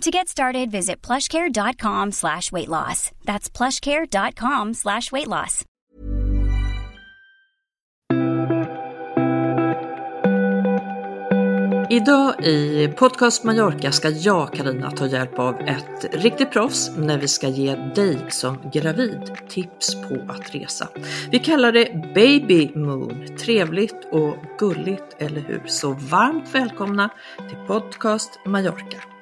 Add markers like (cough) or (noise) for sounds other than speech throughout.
To get started, visit plushcare.com slash weight loss. That's plushcare.com slash weight loss. Idag i Podcast Mallorca ska jag, Karina, ta hjälp av ett riktigt proffs när vi ska ge dig som gravid tips på att resa. Vi kallar det Baby Moon. Trevligt och gulligt, eller hur? Så varmt välkomna till Podcast Mallorca.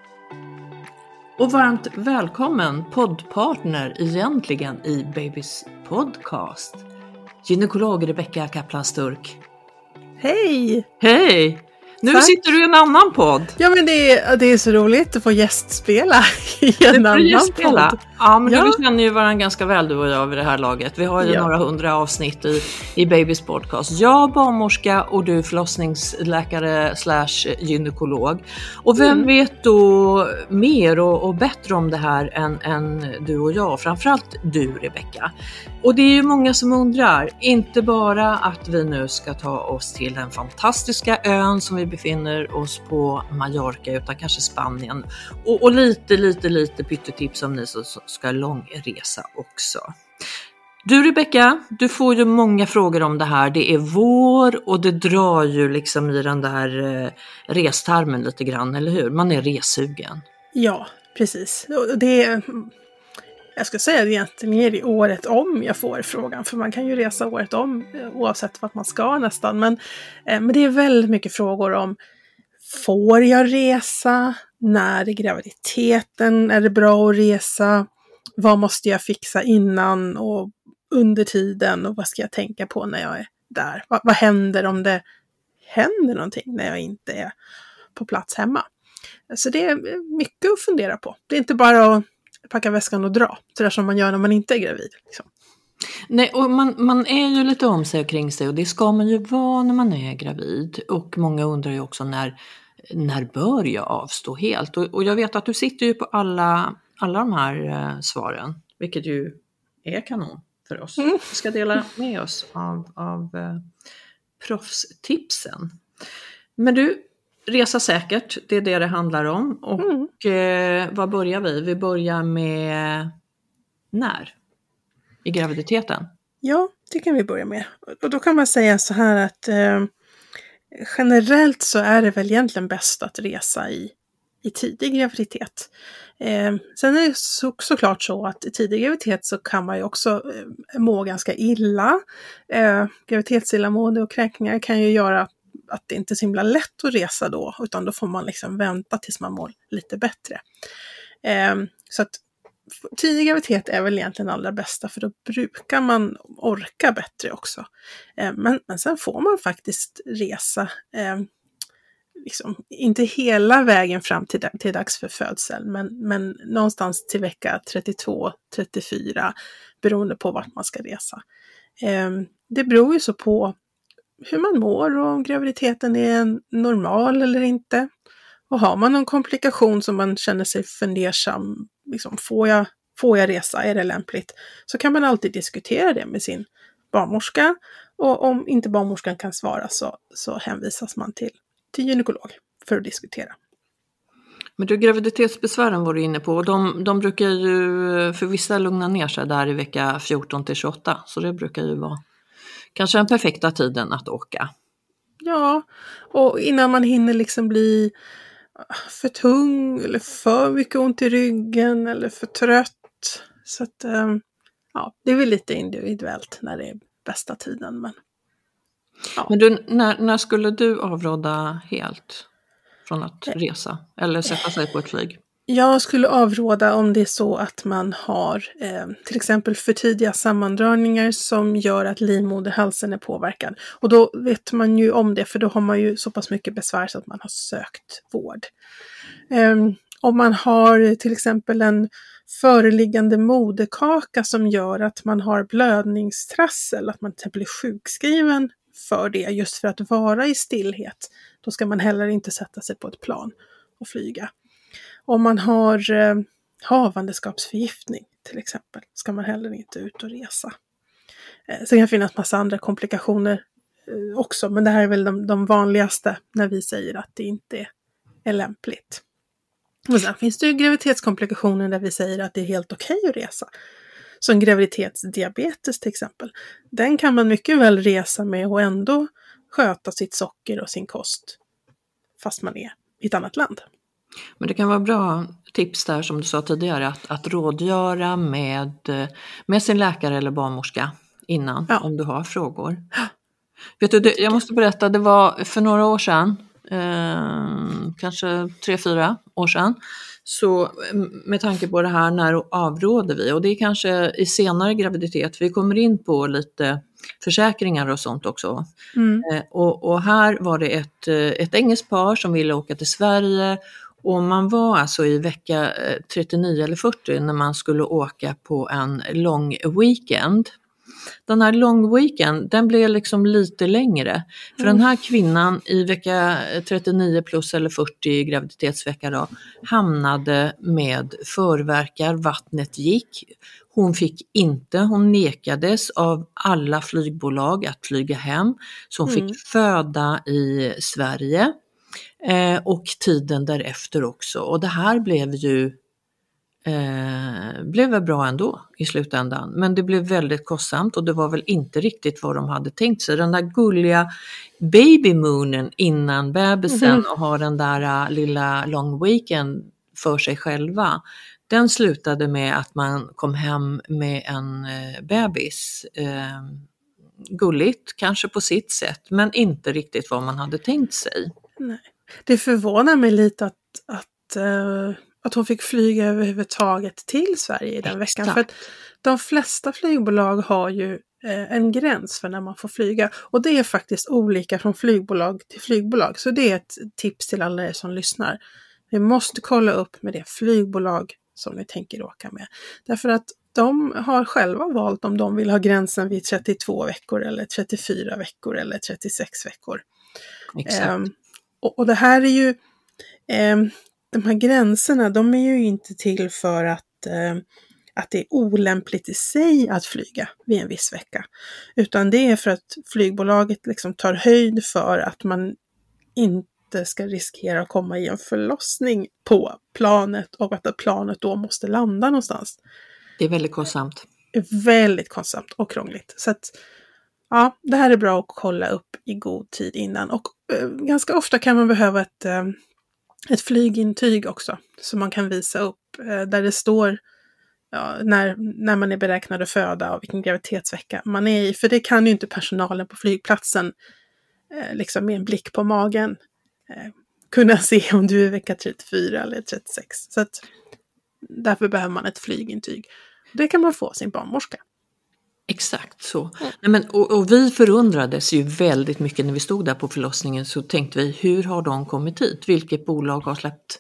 Och varmt välkommen poddpartner egentligen i Babys podcast. Gynekolog Rebecka Kaplan Sturk. Hej! Hej! Nu Tack. sitter du i en annan podd. Ja men det är, det är så roligt att få gästspela (laughs) i en annan gästspela. podd. Ja, men Ja. du känner ju varandra ganska väl du och jag vid det här laget. Vi har ju Ja. några hundra avsnitt i, i Babys podcast. Jag barnmorska och du förlossningsläkare slash gynekolog. Och vem Mm. vet då mer och, och bättre om det här än, än du och jag, framförallt du Rebecka. Och det är ju många som undrar, inte bara att vi nu ska ta oss till den fantastiska ön som vi befinner oss på Mallorca utan kanske Spanien och, och lite, lite, lite pyttetips om ni som ska långresa också. Du Rebecka, du får ju många frågor om det här. Det är vår och det drar ju liksom i den där eh, restarmen lite grann, eller hur? Man är resugen. Ja, precis. Det är, jag ska säga att egentligen är det året om jag får frågan, för man kan ju resa året om eh, oavsett vart man ska nästan. Men, eh, men det är väldigt mycket frågor om Får jag resa? När är graviditeten? Är det bra att resa? Vad måste jag fixa innan och under tiden? Och vad ska jag tänka på när jag är där? Vad, vad händer om det händer någonting när jag inte är på plats hemma? Så det är mycket att fundera på. Det är inte bara att packa väskan och dra, sådär som man gör när man inte är gravid. Liksom. Nej, och man, man är ju lite om sig och kring sig och det ska man ju vara när man är gravid. Och många undrar ju också när, när bör jag avstå helt? Och, och jag vet att du sitter ju på alla, alla de här eh, svaren, vilket ju är kanon för oss. Mm. Vi ska dela med oss av, av eh, proffstipsen. Men du, resa säkert, det är det det handlar om. Och Mm. eh, var börjar vi? Vi börjar med när? I graviditeten? Ja, det kan vi börja med. Och då kan man säga så här att eh, generellt så är det väl egentligen bäst att resa i, i tidig graviditet. Eh, sen är det så, såklart så att i tidig graviditet så kan man ju också eh, må ganska illa. Eh, graviditetsillamående och kräkningar kan ju göra att att det inte är så himla lätt att resa då, utan då får man liksom vänta tills man mår lite bättre. Eh, så att tidig graviditet är väl egentligen allra bästa för då brukar man orka bättre också. Eh, men, men sen får man faktiskt resa, eh, liksom, inte hela vägen fram till, till dags för födsel, men, men någonstans till vecka 32, 34, beroende på vart man ska resa. Eh, det beror ju så på hur man mår och om graviditeten är normal eller inte. Och har man någon komplikation som man känner sig fundersam, liksom, får, jag, får jag resa, är det lämpligt? Så kan man alltid diskutera det med sin barnmorska. Och om inte barnmorskan kan svara så, så hänvisas man till, till gynekolog för att diskutera. Men du, graviditetsbesvären var du inne på och de, de brukar ju för vissa lugna ner sig där i vecka 14 till 28. Så det brukar ju vara kanske den perfekta tiden att åka. Ja, och innan man hinner liksom bli för tung eller för mycket ont i ryggen eller för trött. Så att, eh, ja, det är väl lite individuellt när det är bästa tiden. Men Men du, när, när skulle du avråda helt från att resa eller sätta sig på ett flyg? Jag skulle avråda om det är så att man har eh, till exempel för tidiga sammandragningar som gör att livmoderhalsen är påverkad. Och då vet man ju om det, för då har man ju så pass mycket besvär så att man har sökt vård. Eh, om man har till exempel en föreliggande moderkaka som gör att man har blödningstrassel, att man till exempel är sjukskriven för det, just för att vara i stillhet, då ska man heller inte sätta sig på ett plan och flyga. Om man har eh, havandeskapsförgiftning till exempel, ska man heller inte ut och resa. Eh, sen kan det finnas massa andra komplikationer eh, också, men det här är väl de, de vanligaste när vi säger att det inte är lämpligt. Och sen finns det ju graviditetskomplikationer där vi säger att det är helt okej okay att resa. Som graviditetsdiabetes till exempel. Den kan man mycket väl resa med och ändå sköta sitt socker och sin kost fast man är i ett annat land. Men det kan vara bra tips där som du sa tidigare att, att rådgöra med, med sin läkare eller barnmorska innan ja. om du har frågor. Vet du, det, jag måste berätta, det var för några år sedan, eh, kanske tre, fyra år sedan, så med tanke på det här, när avråder vi? Och det är kanske i senare graviditet, vi kommer in på lite försäkringar och sånt också. Mm. Eh, och, och, här var det ett, eh, ett engelskt par som ville åka till Sverige och man var alltså i vecka 39 eh, eller 40 när man skulle åka på en lång weekend. Den här long weekend, den blev liksom lite längre. För mm. den här kvinnan i vecka 39 plus eller 40 graviditetsvecka då, hamnade med förverkar, vattnet gick. Hon fick inte, hon nekades av alla flygbolag att flyga hem. Så hon mm. fick föda i Sverige eh, och tiden därefter också. Och det här blev ju eh, blev väl bra ändå i slutändan. Men det blev väldigt kostsamt och det var väl inte riktigt vad de hade tänkt sig. Den där gulliga babymoonen innan bebisen mm. och ha den där uh, lilla long weekend för sig själva. Den slutade med att man kom hem med en eh, bebis. Eh, gulligt kanske på sitt sätt men inte riktigt vad man hade tänkt sig. Nej. Det förvånar mig lite att, att uh att hon fick flyga överhuvudtaget till Sverige i den Exakt. veckan. För att de flesta flygbolag har ju eh, en gräns för när man får flyga. Och det är faktiskt olika från flygbolag till flygbolag. Så det är ett tips till alla er som lyssnar. Ni måste kolla upp med det flygbolag som ni tänker åka med. Därför att de har själva valt om de vill ha gränsen vid 32 veckor eller 34 veckor eller 36 veckor. Exakt. Um, och, och, det här är ju um, de här gränserna, de är ju inte till för att, eh, att det är olämpligt i sig att flyga vid en viss vecka. Utan det är för att flygbolaget liksom tar höjd för att man inte ska riskera att komma i en förlossning på planet och att planet då måste landa någonstans. Det är väldigt kostsamt. Väldigt kostsamt och krångligt. Så att, ja, det här är bra att kolla upp i god tid innan. Och eh, Eh, ganska ofta kan man behöva ett eh, ett flygintyg också som man kan visa upp eh, där det står ja, när, när man är beräknad att föda och vilken graviditetsvecka man är i. För det kan ju inte personalen på flygplatsen eh, liksom med en blick på magen eh, kunna (laughs) se om du är vecka 34 eller 36. Så att, därför behöver man ett flygintyg. Det kan man få sin barnmorska. Exakt så. Mm. Nej, men, och, och, vi förundrades ju väldigt mycket när vi stod där på förlossningen så tänkte vi hur har de kommit hit? Vilket bolag har släppt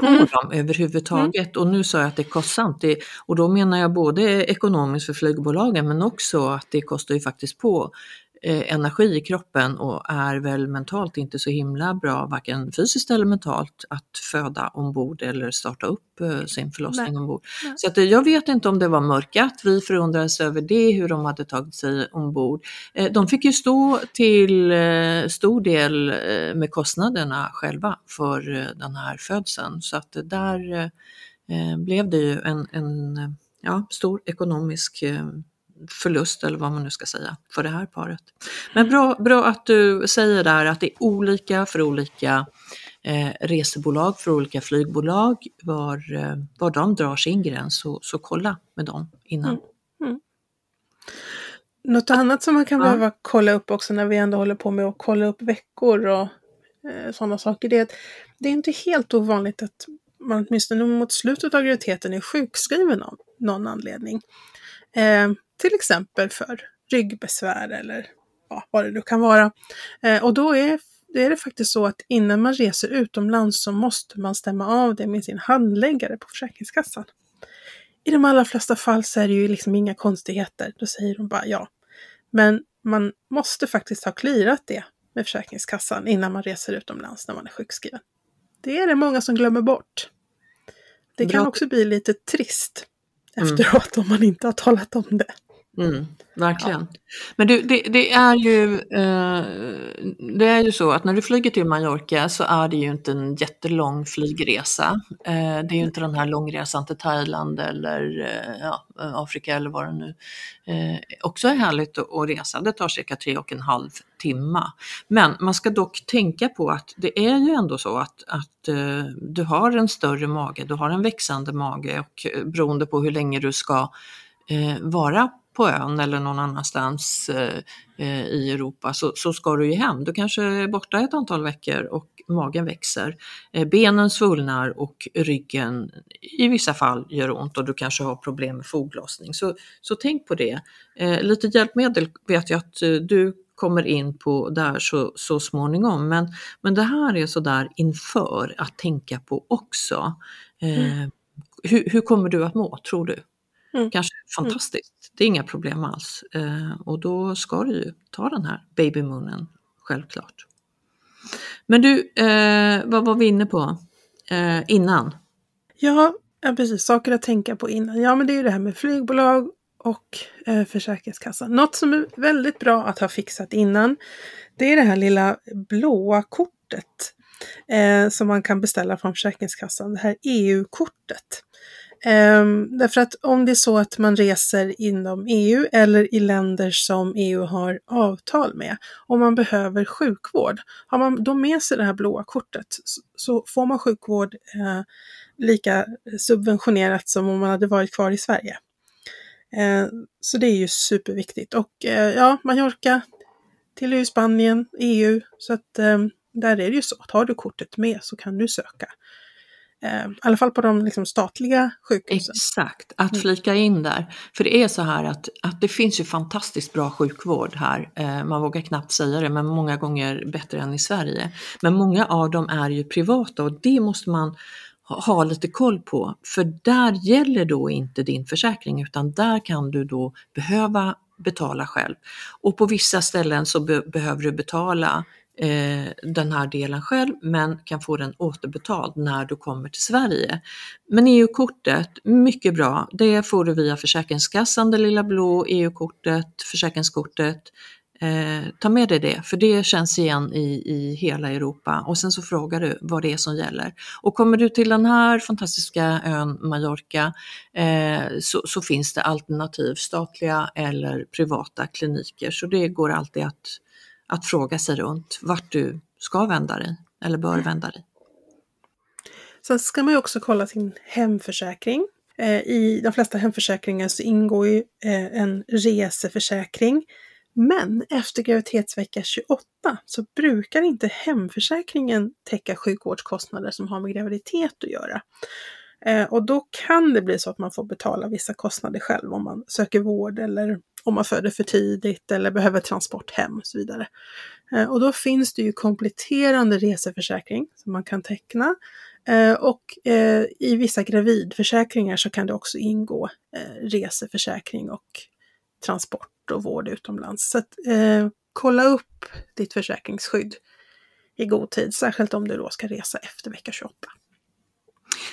på mm. dem överhuvudtaget? Mm. Och nu sa jag att det är kostsamt det, och då menar jag både ekonomiskt för flygbolagen men också att det kostar ju faktiskt på eh, energi i kroppen och är väl mentalt inte så himla bra, varken fysiskt eller mentalt, att föda ombord eller starta upp eh, sin förlossning Nej. ombord. Nej. Så att, eh, jag vet inte om det var mörkat, vi förundrades över det, hur de hade tagit sig ombord. Eh, de fick ju stå till stor del med kostnaderna själva för den här födseln, så att där blev det ju en, en ja, stor ekonomisk förlust eller vad man nu ska säga för det här paret. Men bra, bra att du säger där att det är olika för olika eh, resebolag, för olika flygbolag, var, eh, var de drar sin gräns, så, så kolla med dem innan. Mm. Mm. Något annat som man kan ja. behöva kolla upp också när vi ändå håller på med att kolla upp veckor och eh, sådana saker, det är att det är inte helt ovanligt att man åtminstone mot slutet av graviditeten är sjukskriven av någon anledning. Eh, till exempel för ryggbesvär eller ja, vad det nu kan vara. Eh, och då är, är det faktiskt så att innan man reser utomlands så måste man stämma av det med sin handläggare på Försäkringskassan. i de allra flesta fall så är det ju liksom inga konstigheter. Då säger de bara ja. Men man måste faktiskt ha clearat det med Försäkringskassan innan man reser utomlands när man är sjukskriven. Det är det många som glömmer bort. Det kan också bli lite trist. Mm. efteråt mm. om man inte har talat om det. Mm, verkligen. Ja. Men du, det, det, är ju, eh, det är ju så att när du flyger till Mallorca så är det ju inte en jättelång flygresa. Eh, det är ju inte den här långresan till Thailand eller eh, ja, Afrika eller vad det nu eh, också är härligt att, att resa. Det tar cirka tre och en halv timma. Men man ska dock tänka på att det är ju ändå så att, att eh, du har en större mage, du har en växande mage och eh, beroende på hur länge du ska eh, vara på ön eller någon annanstans eh, eh, i Europa så, så ska du ju hem. Du kanske är borta ett antal veckor och magen växer. Eh, benen svullnar och ryggen i vissa fall gör ont och du kanske har problem med foglossning. Så, så tänk på det. Lite hjälpmedel vet jag att du kommer in på där så, så småningom. Men, men det här är sådär inför att tänka på också. Mm. hur, hur kommer du att må tror du? Mm. Kanske mm. fantastiskt det är inga problem alls. Eh, och då ska du ju ta den här babymoonen, självklart. Men du, eh, vad var vi inne på eh, innan? Ja, precis, saker att tänka på innan. Ja, men det är ju det här med flygbolag och eh, Försäkringskassan. Något som är väldigt bra att ha fixat innan, det är det här lilla blåa kortet eh, som man kan beställa från Försäkringskassan, det här EU-kortet. Um, därför att om det är så att man reser inom EU eller i länder som EU har avtal med, och man behöver sjukvård, har man då med sig det här blåa kortet så får man sjukvård uh, lika subventionerat som om man hade varit kvar i Sverige. Uh, så det är ju superviktigt. Och uh, ja, Mallorca till EU, Spanien, EU, så att um, där är det ju så att har du kortet med så kan du söka Eh, I alla fall på de liksom, statliga sjukhusen. Exakt, att mm. flika in där. För det är så här att, att det finns ju fantastiskt bra sjukvård här. Eh, man vågar knappt säga det, men många gånger bättre än i Sverige. Men många av dem är ju privata och det måste man ha lite koll på. För där gäller då inte din försäkring utan där kan du då behöva betala själv. Och på vissa ställen så be behöver du betala eh, den här delen själv men kan få den återbetald när du kommer till Sverige. Men EU-kortet, mycket bra. Det får du via Försäkringskassan, det lilla blå EU-kortet, försäkringskortet. Eh, ta med dig det, för det känns igen i, i hela Europa och sen så frågar du vad det är som gäller. Och kommer du till den här fantastiska ön Mallorca eh, så, så, finns det alternativ, statliga eller privata kliniker, så det går alltid att att fråga sig runt vart du ska vända dig eller bör mm. vända dig. Sen ska man ju också kolla sin hemförsäkring. Eh, I de flesta hemförsäkringar så ingår ju eh, en reseförsäkring. Men efter graviditetsvecka 28 så brukar inte hemförsäkringen täcka sjukvårdskostnader som har med graviditet att göra. Eh, och då kan det bli så att man får betala vissa kostnader själv om man söker vård eller om man föder för tidigt eller behöver transport hem och så vidare. Eh, och då finns det ju kompletterande reseförsäkring som man kan teckna. Eh, och eh, i vissa gravidförsäkringar så kan det också ingå eh, reseförsäkring och transport och vård utomlands. Så att, eh, kolla upp ditt försäkringsskydd i god tid, särskilt om du då ska resa efter vecka 28.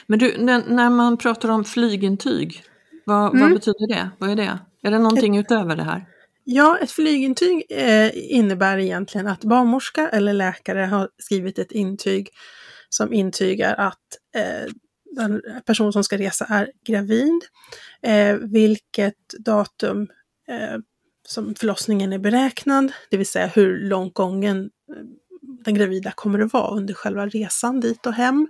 Men du, när, när man pratar om flygintyg, vad, mm. vad, betyder det? Vad är det? Är det någonting ett, utöver det här? Ja, ett flygintyg eh, innebär egentligen att barnmorska eller läkare har skrivit ett intyg som intygar att eh, den person som ska resa är gravid, eh, vilket datum som förlossningen är beräknad, det vill säga hur långt gången den gravida kommer att vara under själva resan dit och hem.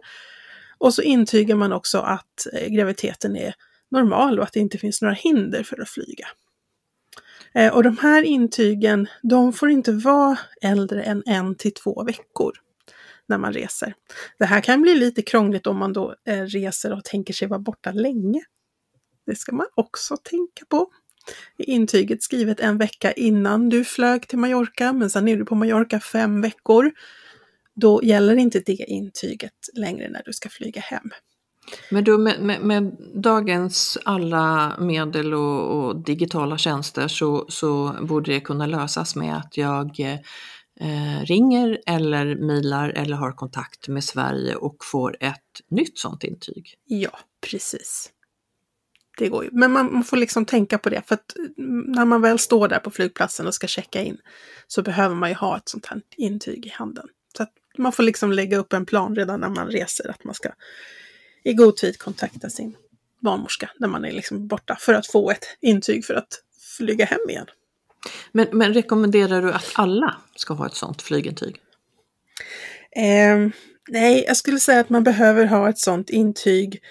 Och så intygar man också att eh, graviditeten är normal och att det inte finns några hinder för att flyga. Eh, och de här intygen, de får inte vara äldre än en till två veckor när man reser. Det här kan bli lite krångligt om man då eh, reser och tänker sig vara borta länge. Det ska man också tänka på. I intyget skrivet en vecka innan du flög till Mallorca, men sen är du på Mallorca fem veckor då gäller inte det intyget längre när du ska flyga hem. Men då med, med, med dagens alla medel och, och, digitala tjänster så, så borde det kunna lösas med att jag eh, ringer eller mejlar eller har kontakt med Sverige och får ett nytt sådant intyg. Ja, precis. Det går ju. Men man får liksom tänka på det, för att när man väl står där på flygplatsen och ska checka in så behöver man ju ha ett sånt här intyg i handen. Så att man får liksom lägga upp en plan redan när man reser, att man ska i god tid kontakta sin barnmorska när man är liksom borta för att få ett intyg för att flyga hem igen. Men, men rekommenderar du att alla ska ha ett sådant flygintyg? Eh, nej, jag skulle säga att man behöver ha ett sådant intyg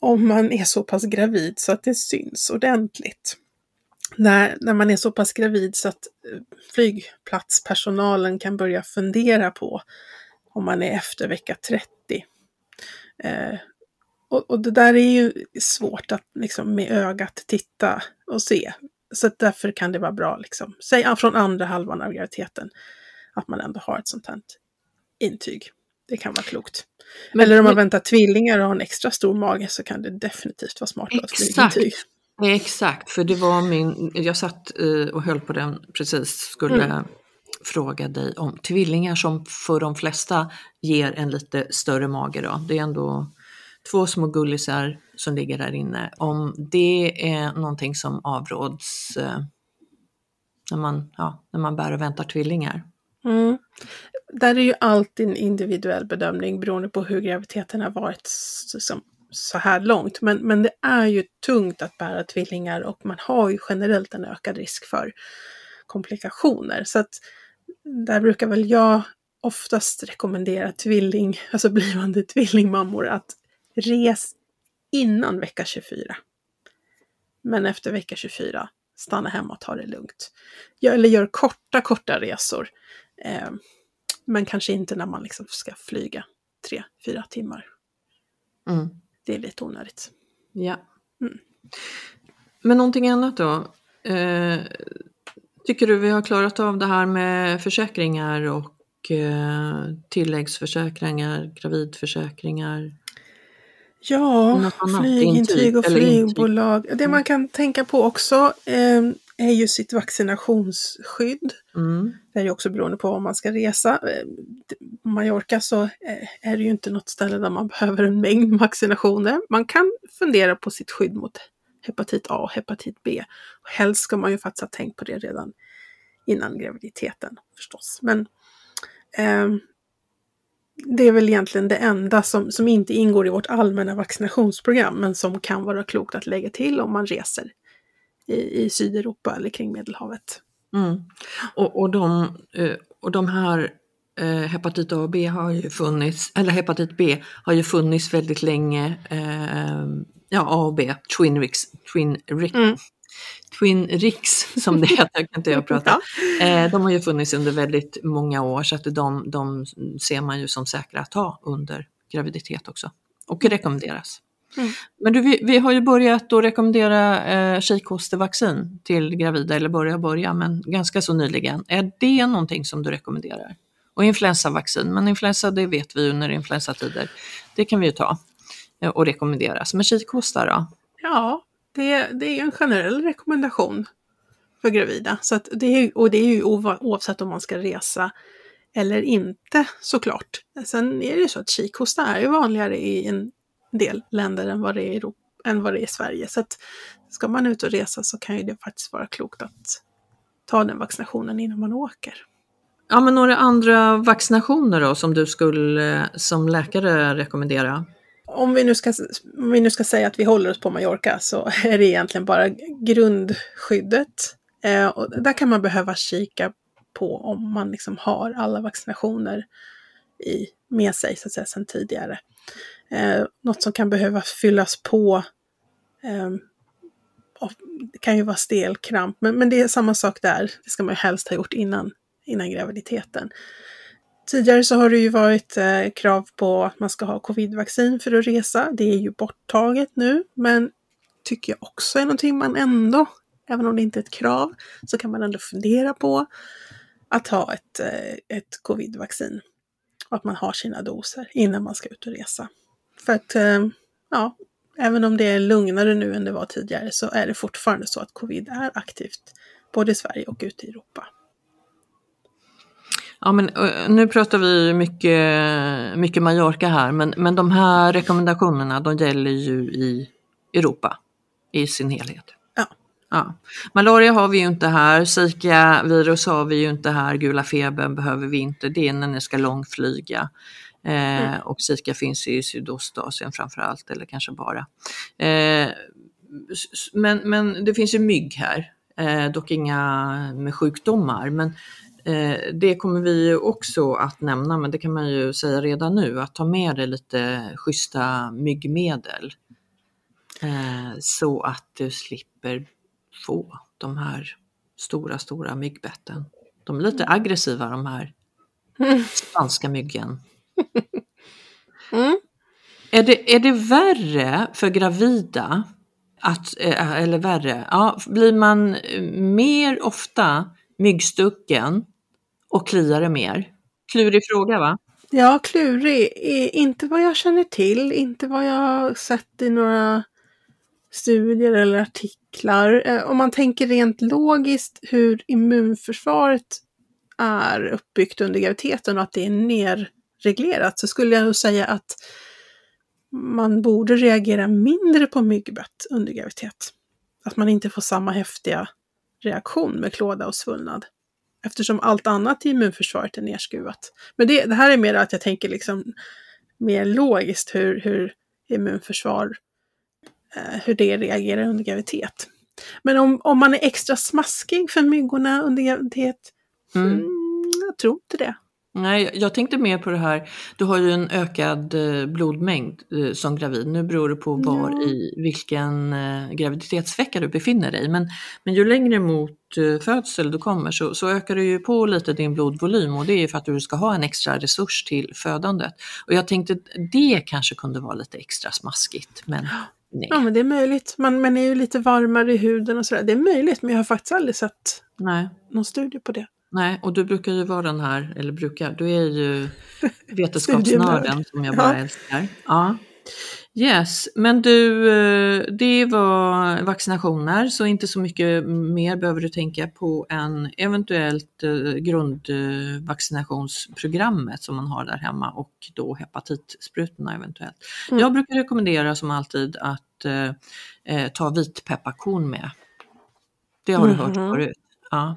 om man är så pass gravid så att det syns ordentligt. När, när man är så pass gravid så att eh, flygplatspersonalen kan börja fundera på om man är efter vecka 30. Eh, och, och, det där är ju svårt att liksom med ögat titta och se. Så därför kan det vara bra, liksom, säg från andra halvan av graviditeten, att man ändå har ett sånt här intyg. Det kan vara klokt. Men, Eller om man men, väntar tvillingar och har en extra stor mage så kan det definitivt vara smart att ha ett flygintyg. Exakt, för det var min, jag satt och höll på den precis, skulle mm. fråga dig om tvillingar som för de flesta ger en lite större mage då. Det är ändå två små gullisar som ligger där inne. Om det är någonting som avråds eh, när, man, ja, när man bär och väntar tvillingar. Mm. Där är ju alltid en individuell bedömning beroende på hur graviditeten har varit liksom, så här långt. Men, men det är ju tungt att bära tvillingar och man har ju generellt en ökad risk för komplikationer. Så att där brukar väl jag oftast rekommendera tvilling, (laughs) alltså blivande tvillingmammor att res innan vecka 24. Men efter vecka 24, stanna hemma och ta det lugnt. Eller gör korta, korta resor. Eh, men kanske inte när man liksom ska flyga tre, fyra timmar. Mm. Det är lite onödigt. Ja. Mm. Men någonting annat då? Eh, tycker du vi har klarat av det här med försäkringar och eh, tilläggsförsäkringar, gravidförsäkringar? Ja, flygintyg och flygbolag. Det man kan tänka på också eh, är ju sitt vaccinationsskydd. Mm. Det är ju också beroende på om man ska resa. Eh, Mallorca så eh, är det ju inte något ställe där man (laughs) behöver en mängd vaccinationer. Man kan fundera på sitt skydd mot hepatit A och hepatit B. Och helst ska man ju faktiskt ha tänkt på det redan innan graviditeten förstås. Men eh, det är väl egentligen det enda som, som inte ingår i vårt allmänna vaccinationsprogram, men som kan vara klokt att lägga till om man reser i, i Sydeuropa eller kring Medelhavet. Mm. Och, och, de, eh, och de här eh, hepatit A och B har ju funnits, eller hepatit B har ju funnits väldigt länge. Eh, ja, A och B, Twin Rix, mm. Twin Rix som det heter, kan inte jag prata. (laughs) eh, de har ju funnits under väldigt många år så att de, de ser man ju som säkra att ha under graviditet också och rekommenderas. Mm. Men du, vi, vi, har ju börjat att rekommendera eh, kikhostevaccin till gravida, eller börja börja, men ganska så nyligen. Är det någonting som du rekommenderar? Och influensavaccin, men influensa det vet vi ju under influensatider. Det kan vi ju ta eh, och rekommenderas. Men kikhosta då? Ja, det, det är en generell rekommendation för gravida. Så det är, och det är ju oavsett om man ska resa eller inte såklart. Sen är det ju så att kikhosta är ju vanligare i en del länder än vad det är i, Europa, än vad det är i Sverige. Så att ska man ut och resa så kan ju det faktiskt vara klokt att ta den vaccinationen innan man åker. Ja, men några andra vaccinationer då som du skulle som läkare rekommendera? Om vi, nu ska, om vi nu ska säga att vi håller oss på Mallorca så (laughs) är det egentligen bara grundskyddet. Eh, och där kan man behöva kika på om man liksom har alla vaccinationer i, med sig så att säga sedan tidigare. Eh, något som kan behöva fyllas på. Eh, det kan ju vara stelkramp, men, men det är samma sak där. Det ska man ju helst ha gjort innan, innan graviditeten. Tidigare så har det ju varit eh, krav på att man ska ha covidvaccin för att resa. Det är ju borttaget nu, men tycker jag också är någonting man ändå, även om det inte är ett krav, så kan man ändå fundera på att ha ett, eh, ett covidvaccin. Att man har sina doser innan man ska ut och resa. För att eh, ja, även om det är lugnare nu än det var tidigare så är det fortfarande så att covid är aktivt både i Sverige och ute i Europa. Ja, men eh, nu pratar vi mycket, mycket Mallorca här, men, men de här rekommendationerna de gäller ju i Europa i sin helhet. Ja. Malaria har vi ju inte här, Zika-virus har vi ju inte här, gula febern behöver vi inte, det är när ni ska långflyga. Eh, mm. Och Zika finns i Sydostasien framför allt, eller kanske bara. Eh, men, men det finns ju mygg här, eh, dock inga med sjukdomar. Men Eh, det kommer vi också att nämna, men det kan man ju säga redan nu, att ta med dig lite schyssta myggmedel. Eh, så att du slipper få de här stora, stora myggbetten. De är lite aggressiva de här spanska myggen. (laughs) Mm. Är, det, är det värre för gravida, att, eh, eller värre, ja, blir man mer ofta myggstucken och kliar det mer? Klurig fråga va? Ja, klurig. Inte vad jag känner till, inte vad jag sett i några studier eller artiklar. Eh, om man tänker rent logiskt hur immunförsvaret är uppbyggt under graviditeten och att det är nerreglerat så skulle jag nog säga att man borde reagera mindre på myggbett under graviditet. Att man inte får samma häftiga reaktion med klåda och svullnad eftersom allt annat i immunförsvaret är nerskruvat. Men det, det här är mer att jag tänker liksom mer logiskt hur, hur immunförsvar, hur det reagerar under graviditet. Men om, om man är extra smaskig för myggorna under graviditet, mm. Mm, jag tror inte det. Nej, jag tänkte mer på det här, du har ju en ökad eh, blodmängd eh, som gravid. Nu beror det på var ja. i vilken eh, graviditetsvecka du befinner dig. Men, men ju längre mot födsel du kommer så, så ökar du ju på lite din blodvolym och det är för att du ska ha en extra resurs till födandet. Och jag tänkte det kanske kunde vara lite extra smaskigt. Men nej. Ja, men det är möjligt. Man, man är ju lite varmare i huden och sådär. Det är möjligt, men jag har faktiskt aldrig sett nej. någon studie på det. Nej, och du brukar ju vara den här, eller brukar, du är ju (laughs) vetenskapsnörden som jag bara ja. älskar. Ja. Yes, men du, eh, det var vaccinationer så inte så mycket mer behöver du tänka på än eventuellt eh, grundvaccinationsprogrammet som man har där hemma och då hepatitsprutorna eventuellt. Mm. Jag brukar rekommendera som alltid att eh, eh ta vitpepparkorn med. Det har mm -hmm. du hört mhm. förut. Ja.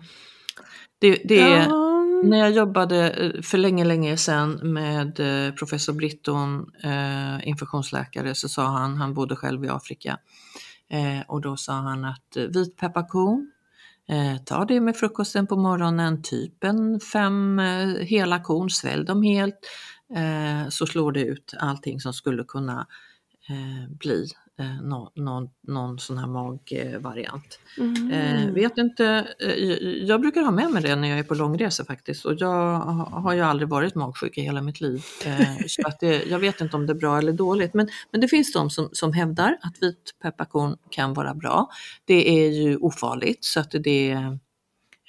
Det, det är, ja. Mm. När jag jobbade eh, för länge, länge sedan med eh, professor Britton, eh, infektionsläkare, så sa han, han bodde själv i Afrika, eh, och då sa han att eh, vitpepparkorn, eh, ta det med frukosten på morgonen, typ en fem eh, hela korn, svälj dem helt, så slår det ut allting som skulle kunna bli eh, någon, någon, någon sån här magvariant. Mm. Eh, vet inte, eh, jag brukar ha med mig det när jag är på långresa faktiskt och jag har ju aldrig varit magsjuk i hela mitt liv. Eh, (laughs) så att det, jag vet inte om det är bra eller dåligt men, men det finns de som, som hävdar att vitpepparkorn kan vara bra. Det är ju ofarligt så att det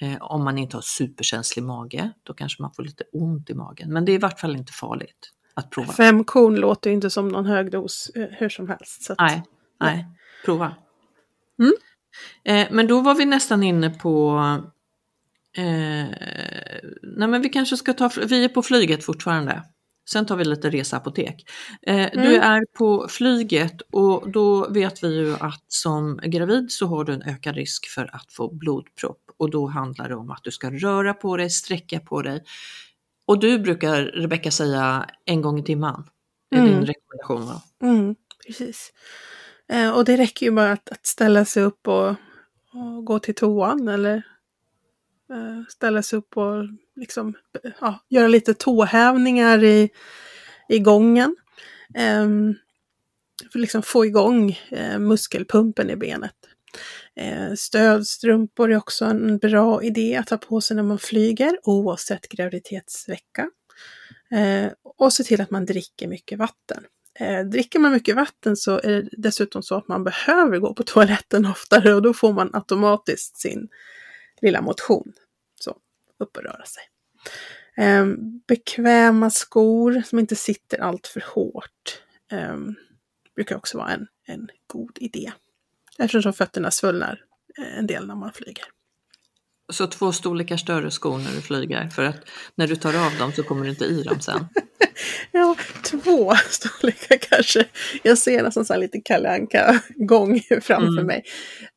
eh, om man inte har superkänslig mage, då kanske man får lite ont i magen. Men det är i vart fall inte farligt att prova. Fem korn låter inte som någon hög dos eh, hur som helst. Att, nej, nej, prova. Mm. Eh, men då var vi nästan inne på eh, nej men vi kanske ska ta, vi är på flyget fortfarande. Sen tar vi lite reseapotek. Eh, mm. Du är på flyget och då vet vi ju att som gravid så har du en ökad risk för att få blodpropp och då handlar det om att du ska röra på dig, sträcka på dig, och du brukar, Rebecka, säga en gång i timmen. Det är mm. din rekommendation va? Mm, precis. Eh, och det räcker ju bara att, att ställa sig upp och, och, gå till toan eller eh, ställa sig upp och liksom, ja, göra lite tåhävningar i, i gången. Eh, för liksom få igång eh, muskelpumpen i benet. Eh, stödstrumpor är också en bra idé att ha på sig när man flyger oavsett graviditetsvecka. Eh, och se till att man dricker mycket vatten. Eh, dricker man mycket vatten så är det dessutom så att man behöver gå på toaletten (laughs) oftare och då får man automatiskt sin lilla motion. Så, upp och röra sig. bekväma skor som inte sitter allt för hårt. brukar också vara en, en god idé. Eftersom fötterna svullnar eh, en del när man flyger. Så två storlekar större skor när du flyger för att när du tar av dem så kommer du inte i dem sen. (laughs) ja, två (laughs) storlekar kanske. Jag ser nästan så här lite Kalle gång (laughs) framför mm. mig.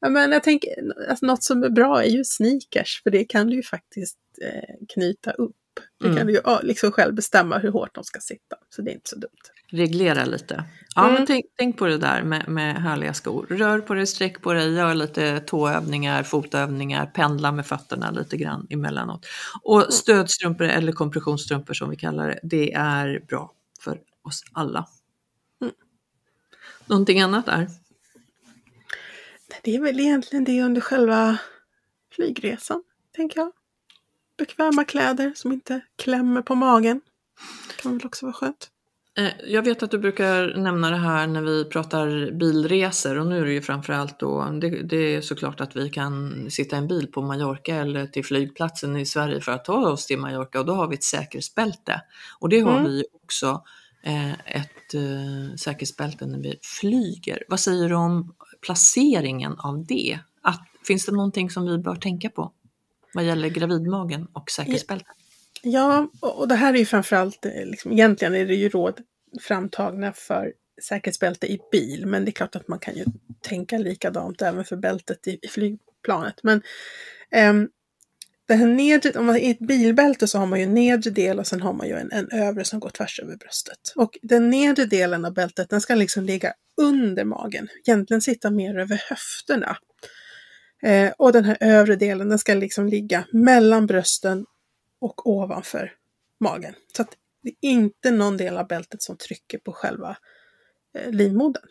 Men jag tänker, alltså, något som är bra är ju sneakers, för det kan du ju faktiskt eh, knyta upp. Det mm. kan du ju liksom själv bestämma hur hårt de ska sitta, så det är inte så dumt. Reglera lite. Ja, mm. men tänk, tänk, på det där med, med härliga skor. Rör på dig, sträck på dig, gör lite tåövningar, fotövningar, pendla med fötterna lite grann emellanåt. Och mm. stödstrumpor eller kompressionsstrumpor som vi kallar det, det är bra för oss alla. Mm. Någonting annat där? Det är väl egentligen det under själva flygresan, tänker jag. Bekväma kläder som inte klämmer på magen. Det kan väl också vara skönt. Eh, jag vet att du brukar nämna det här när vi pratar bilresor och nu är det ju framförallt då, det, det är såklart att vi kan sitta i en bil på Mallorca eller till flygplatsen i Sverige för att ta oss till Mallorca och då har vi ett säkerhetsbälte. Och det har mm. vi också eh, ett eh, säkerhetsbälte när vi flyger. Vad säger du om placeringen av det? Att, finns det någonting som vi bör tänka på vad gäller gravidmagen och säkerhetsbältet? Ja, och det här är ju framförallt, eh, liksom, egentligen är det ju råd framtagna för säkerhetsbälte i bil, men det är klart att man kan ju tänka likadant även för bältet i, i flygplanet. Men um, det här nedre, om man i ett bilbälte så har man ju en nedre del och sen har man ju en, en övre som går tvärs över bröstet. Och den nedre delen av bältet den ska liksom ligga under magen, egentligen sitta mer över höfterna. Eh, och den här övre delen den ska liksom ligga mellan brösten och ovanför magen. Så att det är inte någon del av bältet som trycker på själva eh, livmodern.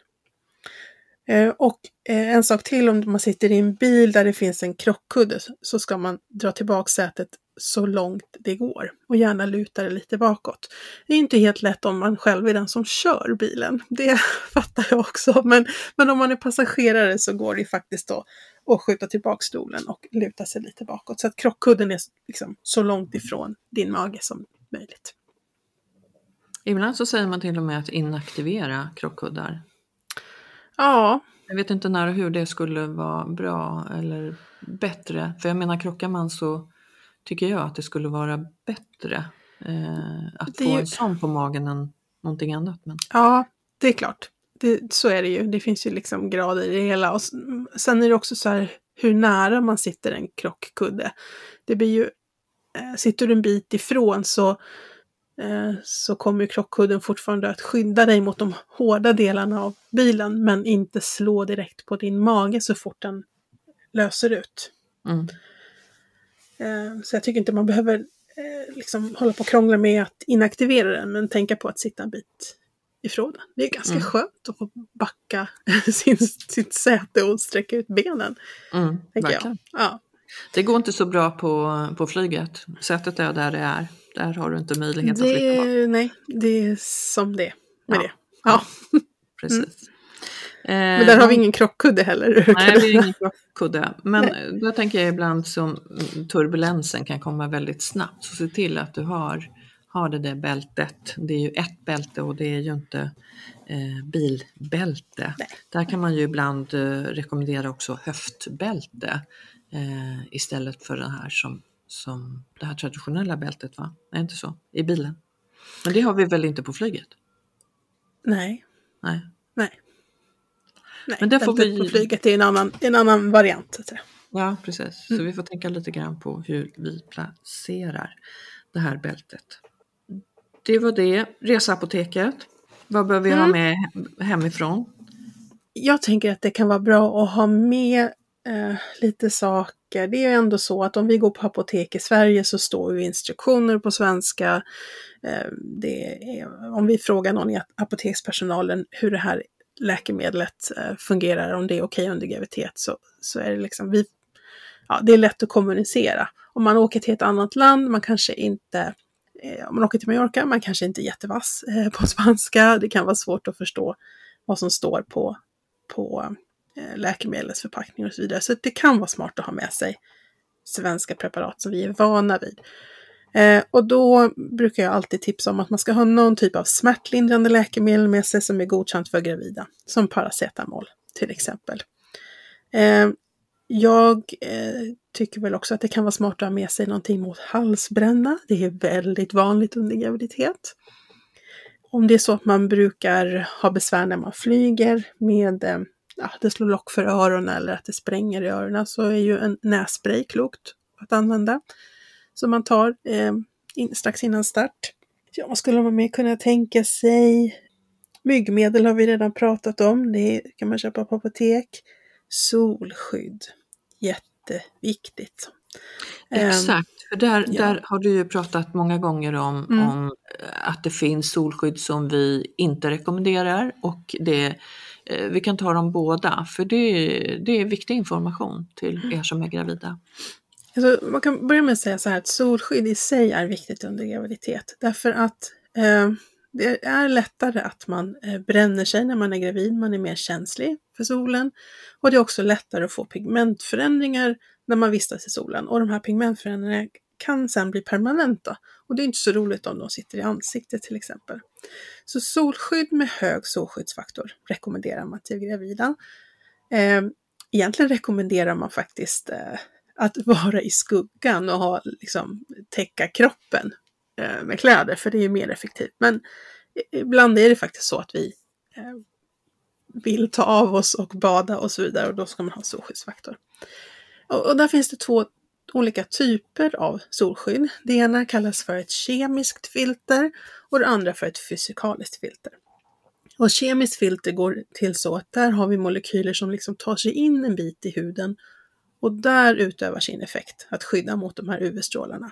Eh, och eh, en sak till om man sitter i en bil där det finns en krockkudde så ska man dra tillbaka sätet så långt det går och gärna luta det lite bakåt. Det är inte helt lätt om man själv är den som kör bilen. Det (laughs) fattar jag också. Men, men om man är passagerare så går det faktiskt att, att skjuta tillbaka stolen och luta sig lite bakåt. Så att krockkudden är liksom så långt ifrån din mage som möjligt. Ibland så säger man till och med att inaktivera krockkuddar. Ja. Jag vet inte när och hur det skulle vara bra eller bättre. För jag menar krockar man så tycker jag att det skulle vara bättre eh, att det få en sån på magen än någonting annat. Men... Ja, det är klart. Det, så är det ju. Det finns ju liksom grader i det hela. Och sen är det också så här hur nära man sitter en krockkudde. Det blir ju, eh, sitter du en bit ifrån så, eh, så kommer krockkudden fortfarande att skydda dig mot de hårda delarna av bilen men inte slå direkt på din mage så fort den löser ut. Mm. Eh, så jag tycker inte man behöver eh, liksom hålla på och krångla med att inaktivera den, men tänka på att sitta en bit ifrån den. Det är ganska mm. skönt att få backa (laughs) sin, sitt säte och sträcka ut benen. Mm. Jag. Ja. Det går inte så bra på, på flyget. Sätet är där det är. Där har du inte möjlighet det, att flytta bak. Nej, det är som det med ja. det. Ja. (laughs) Precis. Mm. Men där har vi ingen krockkudde heller. Nej, vi har (laughs) ingen krockkudde. Men Nej. då tänker jag ibland som turbulensen kan komma väldigt snabbt. Så se till att du har, har det där bältet. Det är ju ett bälte och det är ju inte eh, bilbälte. Nej. Där kan man ju ibland eh, rekommendera också höftbälte eh, istället för det här som, som det här traditionella bältet. Va? Är inte så? I bilen. Men det har vi väl inte på flyget? Nej. Nej. Nej. Nej, Men det får vi... på flyget är en annan, en annan variant. Så Ja, precis. Mm. Så vi får tänka lite grann på hur vi placerar det här bältet. Det var det. Reseapoteket. Vad behöver vi mm. ha med hemifrån? Jag tänker att det kan vara bra att ha med eh, lite saker. Det är ändå så att om vi går på apotek i Sverige så står ju instruktioner på svenska. Eh, är, om vi frågar någon i apotekspersonalen hur det här läkemedlet eh, fungerar, om det är okej okay under graviditet, så, så är det liksom, vi, ja, det är lätt att kommunicera. Om man åker till ett annat land, man kanske inte, Eh, om man åker till Mallorca, man kanske inte är jättevass eh, på (laughs) spanska, det kan vara svårt att förstå vad som står på, på eh, läkemedlets förpackning och så vidare. Så det kan vara smart att ha med sig svenska preparat som vi är vana vid. Eh, och då brukar jag alltid tipsa om att man ska ha någon typ av smärtlindrande läkemedel med sig som är godkänt för gravida. Som paracetamol till exempel. Eh, jag eh, tycker väl också att det kan vara smart att ha med sig någonting mot halsbränna. Det är väldigt vanligt under graviditet. Om det är så att man brukar ha besvär när man flyger med eh, ja, det slår lock för öronen eller att det spränger i öronen så är ju en nässpray klokt att använda. Som man tar eh, in, strax innan start. Ja, vad skulle man mer kunna tänka sig? Myggmedel har vi redan pratat om. Det kan man köpa på apotek. Solskydd. Jätteviktigt. Exakt, för där, ja. där har du ju pratat många gånger om, Mm. om att det finns solskydd som vi inte rekommenderar och det, eh, vi kan ta dem båda för det, det är viktig information till er som är gravida. Alltså, man kan börja med att säga så här att solskydd i sig är viktigt under graviditet. Därför att eh, det är lättare att man eh, bränner sig när man är gravid, man är mer känslig för solen. Och det är också lättare att få pigmentförändringar när man vistas i solen. Och de här pigmentförändringarna kan sen bli permanenta. Och det är inte så roligt om de sitter i ansiktet till exempel. Så solskydd med hög solskyddsfaktor rekommenderar man till gravida. Eh, egentligen rekommenderar man faktiskt eh, att vara i skuggan och ha, liksom, täcka kroppen Eh, med kläder, för det är ju mer effektivt. Men ibland är det faktiskt så att vi eh, vill ta av oss och bada och så vidare och då ska man ha solskyddsfaktor. Och, och där finns det två olika typer av solskydd. Det ena kallas för ett kemiskt filter och det andra för ett fysikaliskt filter. Och kemiskt filter går till så att där har vi molekyler som liksom tar sig in en bit i huden och där utövar sin effekt att skydda mot de här UV-strålarna.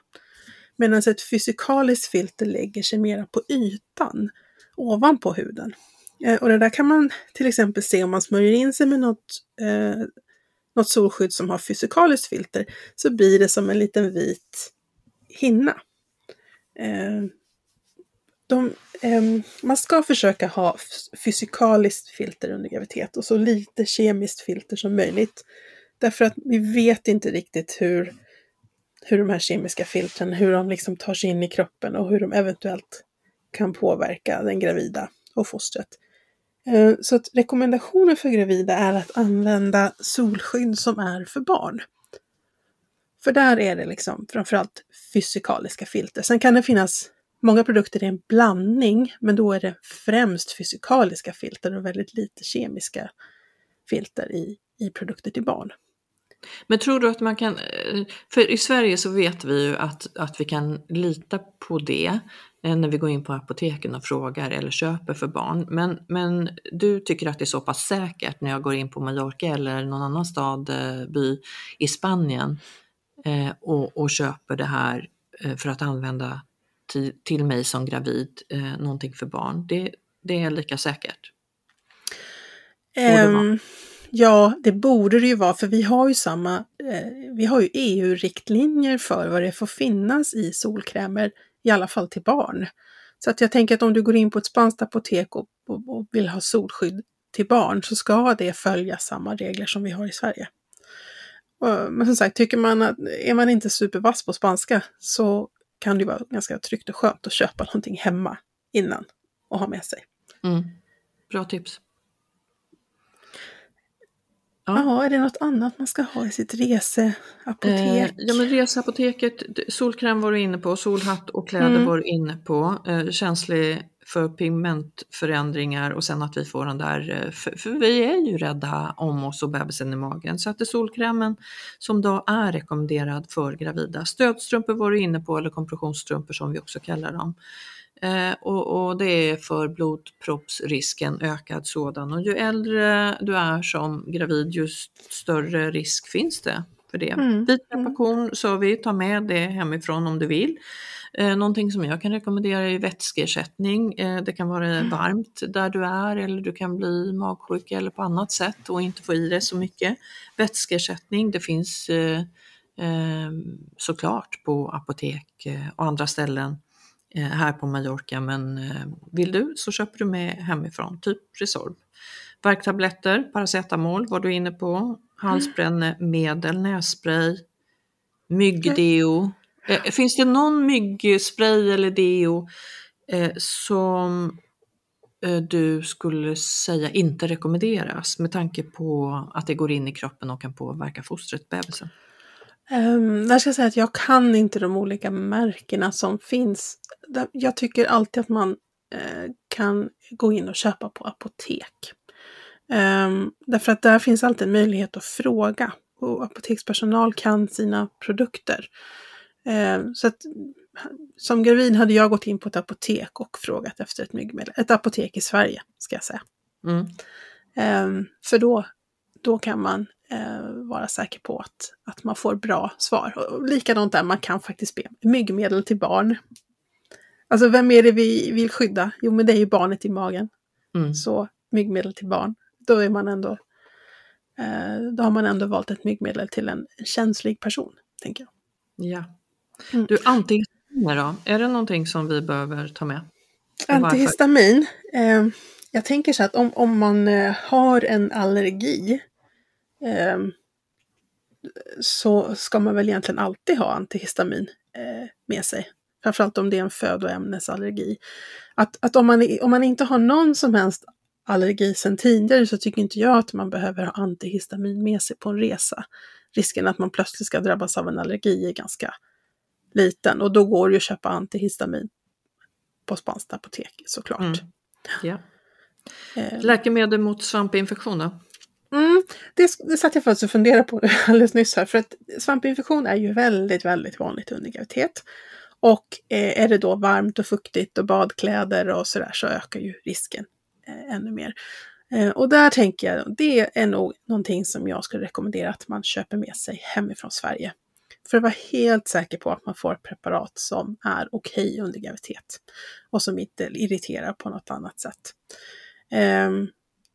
Medan alltså ett fysikaliskt filter lägger sig mera på ytan ovanpå huden. Eh, och det där kan man till exempel se om man smörjer in sig med något, eh, något solskydd som har fysikaliskt filter så blir det som en liten vit hinna. Eh, de, eh, man ska försöka ha fysikaliskt filter under graviditet och så lite kemiskt filter som möjligt. Därför att vi vet inte riktigt hur, hur de här kemiska filtren, hur de liksom tar sig in i kroppen och hur de eventuellt kan påverka den gravida och fostret. Eh, så att rekommendationen för gravida är att använda solskydd som är för barn. För där är det liksom framförallt fysikaliska filter. Sen kan det finnas många produkter i en blandning, men då är det främst fysikaliska filter och väldigt lite kemiska filter i, i produkter till barn. Men tror du att man kan, eh, för i Sverige så vet vi ju att, att vi kan lita på det eh, när vi går in på apoteken och frågar eller köper för barn. Men, men du tycker att det är så pass säkert när jag går in på Mallorca eller någon annan stad, eh, by i Spanien och, och köper det här för att använda till, till mig som gravid, någonting för barn. Det, det är lika säkert? Um, ja, det borde det ju vara, för vi har ju samma, eh, vi har ju EU-riktlinjer för vad det får finnas i solkrämer, i alla fall till barn. Så att jag tänker att om du går in på ett spanskt apotek och, och, och vill ha solskydd till barn så ska det följa samma regler som vi har i Sverige. Men som sagt, tycker man att är man inte supervass på spanska så kan det vara ganska tryggt och skönt att köpa någonting hemma innan och ha med sig. Mm. Bra tips. Ja. ja, är det något annat man ska ha i sitt reseapotek? Eh, ja, men reseapoteket, solkräm var du inne på, solhatt och kläder mm. var du inne på. Eh, känslig för pigmentförändringar och sen att vi får den där, för, för, vi är ju rädda om oss och bebisen i magen. Så att det är solkrämen som då är rekommenderad för gravida. Stödstrumpor var du inne på, eller kompressionsstrumpor som vi också kallar dem. Eh, och, och, det är för blodproppsrisken, ökad sådan. Och ju äldre du är som gravid, ju större risk finns det för det. Mm. Vit repaktion sa vi, ta med det hemifrån om du vill. Eh, någonting som jag kan rekommendera är vätskeersättning. Eh, det kan vara mm. varmt där du är eller du kan bli magsjuk eller på annat sätt och inte få i dig så mycket. Vätskeersättning, det finns eh, såklart på apotek och andra ställen Eh, här på Mallorca men eh, vill du så köper du med hemifrån, typ Resorb. Värktabletter, paracetamol var du inne på, halsbrännemedel, nässpray, myggdeo, eh, finns det någon myggspray eller deo som du skulle säga inte rekommenderas med tanke på att det går in i kroppen och kan påverka fostret, bebisen? Um, där ska jag säga att jag kan inte de olika märkena som finns. Jag tycker alltid att man uh, kan gå in och köpa på apotek. Um, därför att där finns alltid en möjlighet att fråga. Och apotekspersonal kan sina produkter. Um, så att som gravid hade jag gått in på ett apotek och frågat efter ett myggmedel. Ett apotek i Sverige, ska jag säga. Mm. Um, för då, då kan man uh, vara säker på att, att man får bra svar. Och likadant där, man kan faktiskt be myggmedel till barn. Alltså vem är det vi vill skydda? Jo, men det är ju barnet i magen. Mm. Så myggmedel till barn då är man ändå eh, då har man ändå valt ett myggmedel till en känslig person, tänker jag. Ja. Mm. Du, antihistaminer då? Är det någonting som vi behöver ta med? Antihistamin? Eh, jag tänker så att om, om man eh, har en allergi eh, så ska man väl egentligen alltid ha antihistamin eh, med sig. Framförallt om det är en födoämnesallergi. Att, att om, man, om man inte har någon som helst allergi sedan tidigare så tycker inte jag att man behöver ha antihistamin med sig på en resa. Risken att man plötsligt ska drabbas av en allergi är ganska liten och då går det att köpa antihistamin på spanskt apotek såklart. Mm. Ja. Eh. Läkemedel mot svampinfektion då? Det, det satt jag faktiskt och funderade på (laughs) alldeles nyss här, för att svampinfektion är ju väldigt, väldigt vanligt under graviditet. Och eh, är det då varmt och fuktigt och badkläder och sådär så ökar ju risken Eh, ännu mer. Eh, och där tänker jag, det är nog någonting som jag skulle rekommendera att man köper med sig hemifrån Sverige. För att vara helt säker på att man får preparat som är okej okay under graviditet. Och som inte irriterar på något annat sätt. Um,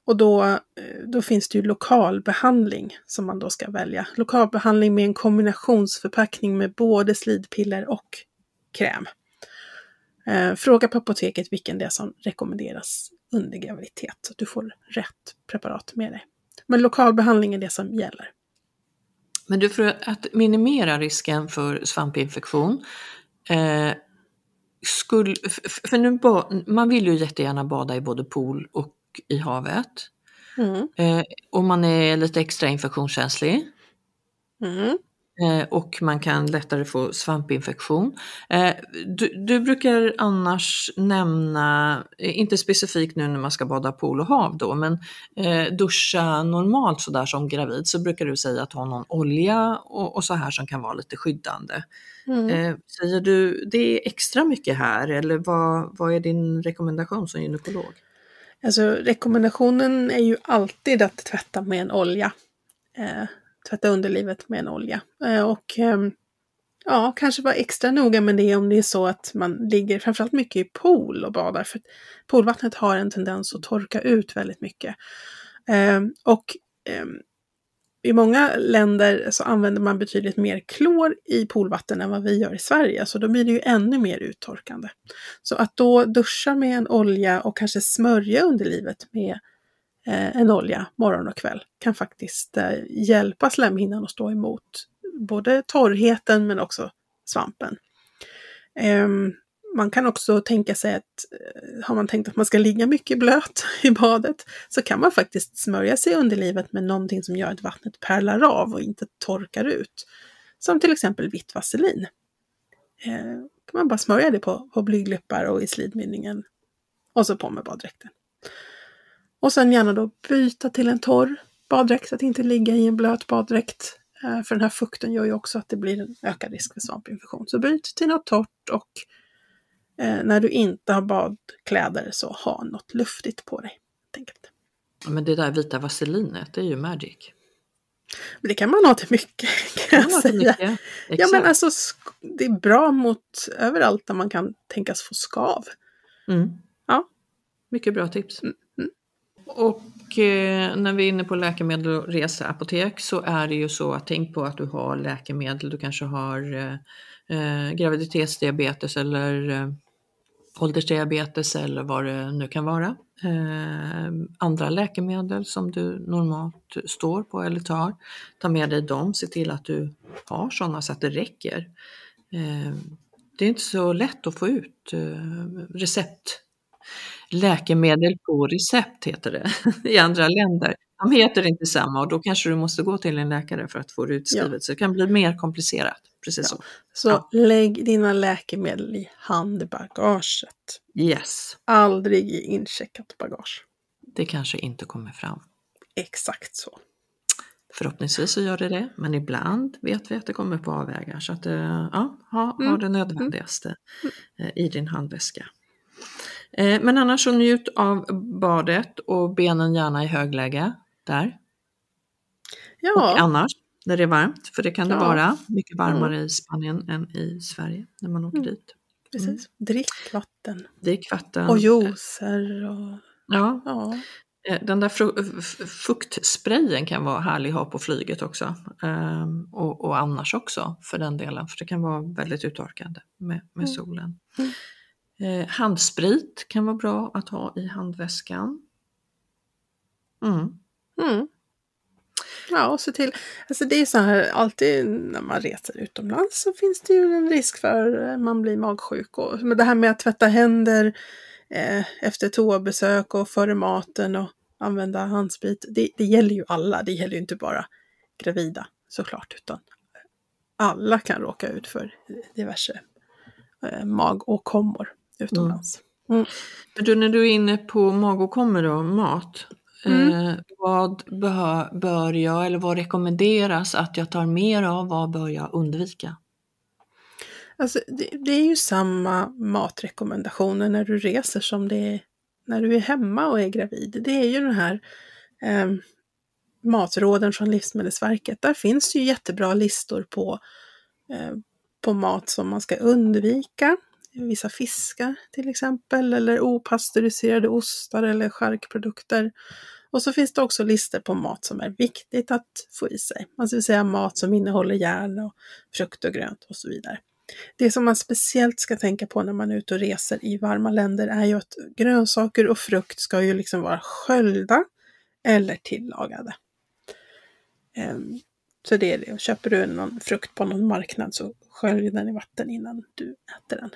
och då, eh, då finns det ju lokalbehandling som man då ska välja. Lokalbehandling med en kombinationsförpackning med både slidpiller och kräm. Eh, fråga på apoteket vilken det är som rekommenderas under graviditet. Så att du får rätt preparat med dig. Men lokalbehandling är det som gäller. Men du, för att minimera risken för svampinfektion, eh, skulle, för nu, man vill ju jättegärna bada i både pool och i havet. Mm. Eh, och man är lite extra infektionskänslig. Mm. Eh, och man kan lättare få svampinfektion. Eh, du, du, brukar annars nämna, eh, inte specifikt nu när man ska bada pool och hav då, men duscha normalt sådär som gravid så brukar du säga att ha någon olja och, och så här som kan vara lite skyddande. Mm. Säger du det är extra mycket här eller vad, vad är din rekommendation som gynekolog? Alltså rekommendationen är ju alltid att tvätta med en olja eh, tvätta underlivet med en olja. Eh, och eh, ja, kanske vara extra noga med det om det är så att man ligger framförallt mycket i pool och badar. För poolvattnet har en tendens att torka ut väldigt mycket. Ehm, och ehm, i många länder så använder man betydligt mer klor i poolvatten än vad vi gör i Sverige, så då blir det ju ännu mer uttorkande. Så att då duscha med en olja och kanske smörja underlivet med Eh, en olja morgon och kväll kan faktiskt eh, hjälpa slemhinnan att stå emot både torrheten men också svampen. Ehm, man kan också tänka sig att eh, har man tänkt att man ska ligga mycket blöt i badet så kan man faktiskt smörja sig i underlivet med någonting som gör att vattnet pärlar av och inte torkar ut. Som till exempel vitt vaselin. Eh, kan man bara smörja det på, på blygdläppar och i slidmynningen och så på med baddräkten. Och sen gärna då byta till en torr baddräkt så att inte ligga i en blöt baddräkt. Eh, för den här fukten gör ju också att det blir en ökad risk för svampinfektion. Så byt till något torrt och eh, när du inte har badkläder så ha något luftigt på dig. Enkelt. Men det där vita vaselinet, det är ju magic. Men det kan man ha till mycket. Kan jag säga. Ja men alltså det är bra mot överallt där man kan tänkas få skav. Mm. Ja. Mycket bra tips. Mm. Och eh, när vi är inne på läkemedel och reseapotek så är det ju så att tänk på att du har läkemedel, du kanske har eh, eh, graviditetsdiabetes eller eh, åldersdiabetes eller vad det nu kan vara. Eh, andra läkemedel som du normalt står på eller tar, ta med dig dem, se till att du har sådana så att det räcker. eh, det är inte så lätt att få ut eh, recept. Läkemedel på recept heter det (laughs) i andra länder. De heter inte samma och då kanske du måste gå till en läkare för att få det utskrivet. Ja. Så det kan bli mer komplicerat. Precis ja. så. Så ja. lägg dina läkemedel i handbagaget. Yes. Aldrig i incheckat bagage. Det kanske inte kommer fram. Exakt så. Förhoppningsvis så gör det det, men ibland vet vi att det kommer på avvägar. Så att eh, ja, ha, mm. ha det nödvändigaste mm. i din handväska. Eh, men annars så njut av badet och benen gärna i högläge där. Ja. Och annars när det är varmt, för det kan det ja. vara mycket varmare mm. i Spanien än i Sverige när man åker mm. dit. Precis, mm. drick vatten. Drick vatten. Och juicer. Och... Ja. ja. Eh, den där fuktsprayen kan vara härlig att ha på flyget också. Um, och, och, annars också för den delen, för det kan vara väldigt uttorkande med, med mm. solen. Mm. Eh, handsprit kan vara bra att ha i handväskan. Mm. Mm. Ja, och se till, alltså det är så här alltid när man reser utomlands så finns det ju en risk för att man blir magsjuk. Och, men det här med att tvätta händer eh, efter toabesök och före maten och använda handsprit, det, det gäller ju alla, det gäller ju inte bara gravida såklart, utan alla kan råka ut för diverse eh, magåkommor utomlands. Mm. Mm. Men du, när du är inne på magåkommor och mat, Mm. Eh, vad bör, bör jag eller vad rekommenderas att jag tar mer av? Vad bör jag undvika? Alltså, det, det, är ju samma matrekommendationer när du reser som det är när du är hemma och är gravid. Det är ju den här eh, matråden från Livsmedelsverket. Där finns ju jättebra listor på, eh, på mat som man ska undvika. Vissa fiskar till exempel, eller opastöriserade ostar eller charkprodukter. Och så finns det också listor på mat som är viktigt att få i sig. Alltså vill säga mat som innehåller järn och frukt och grönt och så vidare. Det som man speciellt ska tänka på när man är ute och reser i varma länder är ju att grönsaker och frukt ska ju liksom vara sköljda eller tillagade. Ehm, så det är det. Köper du någon frukt på någon marknad så skölj den i vatten innan du äter den.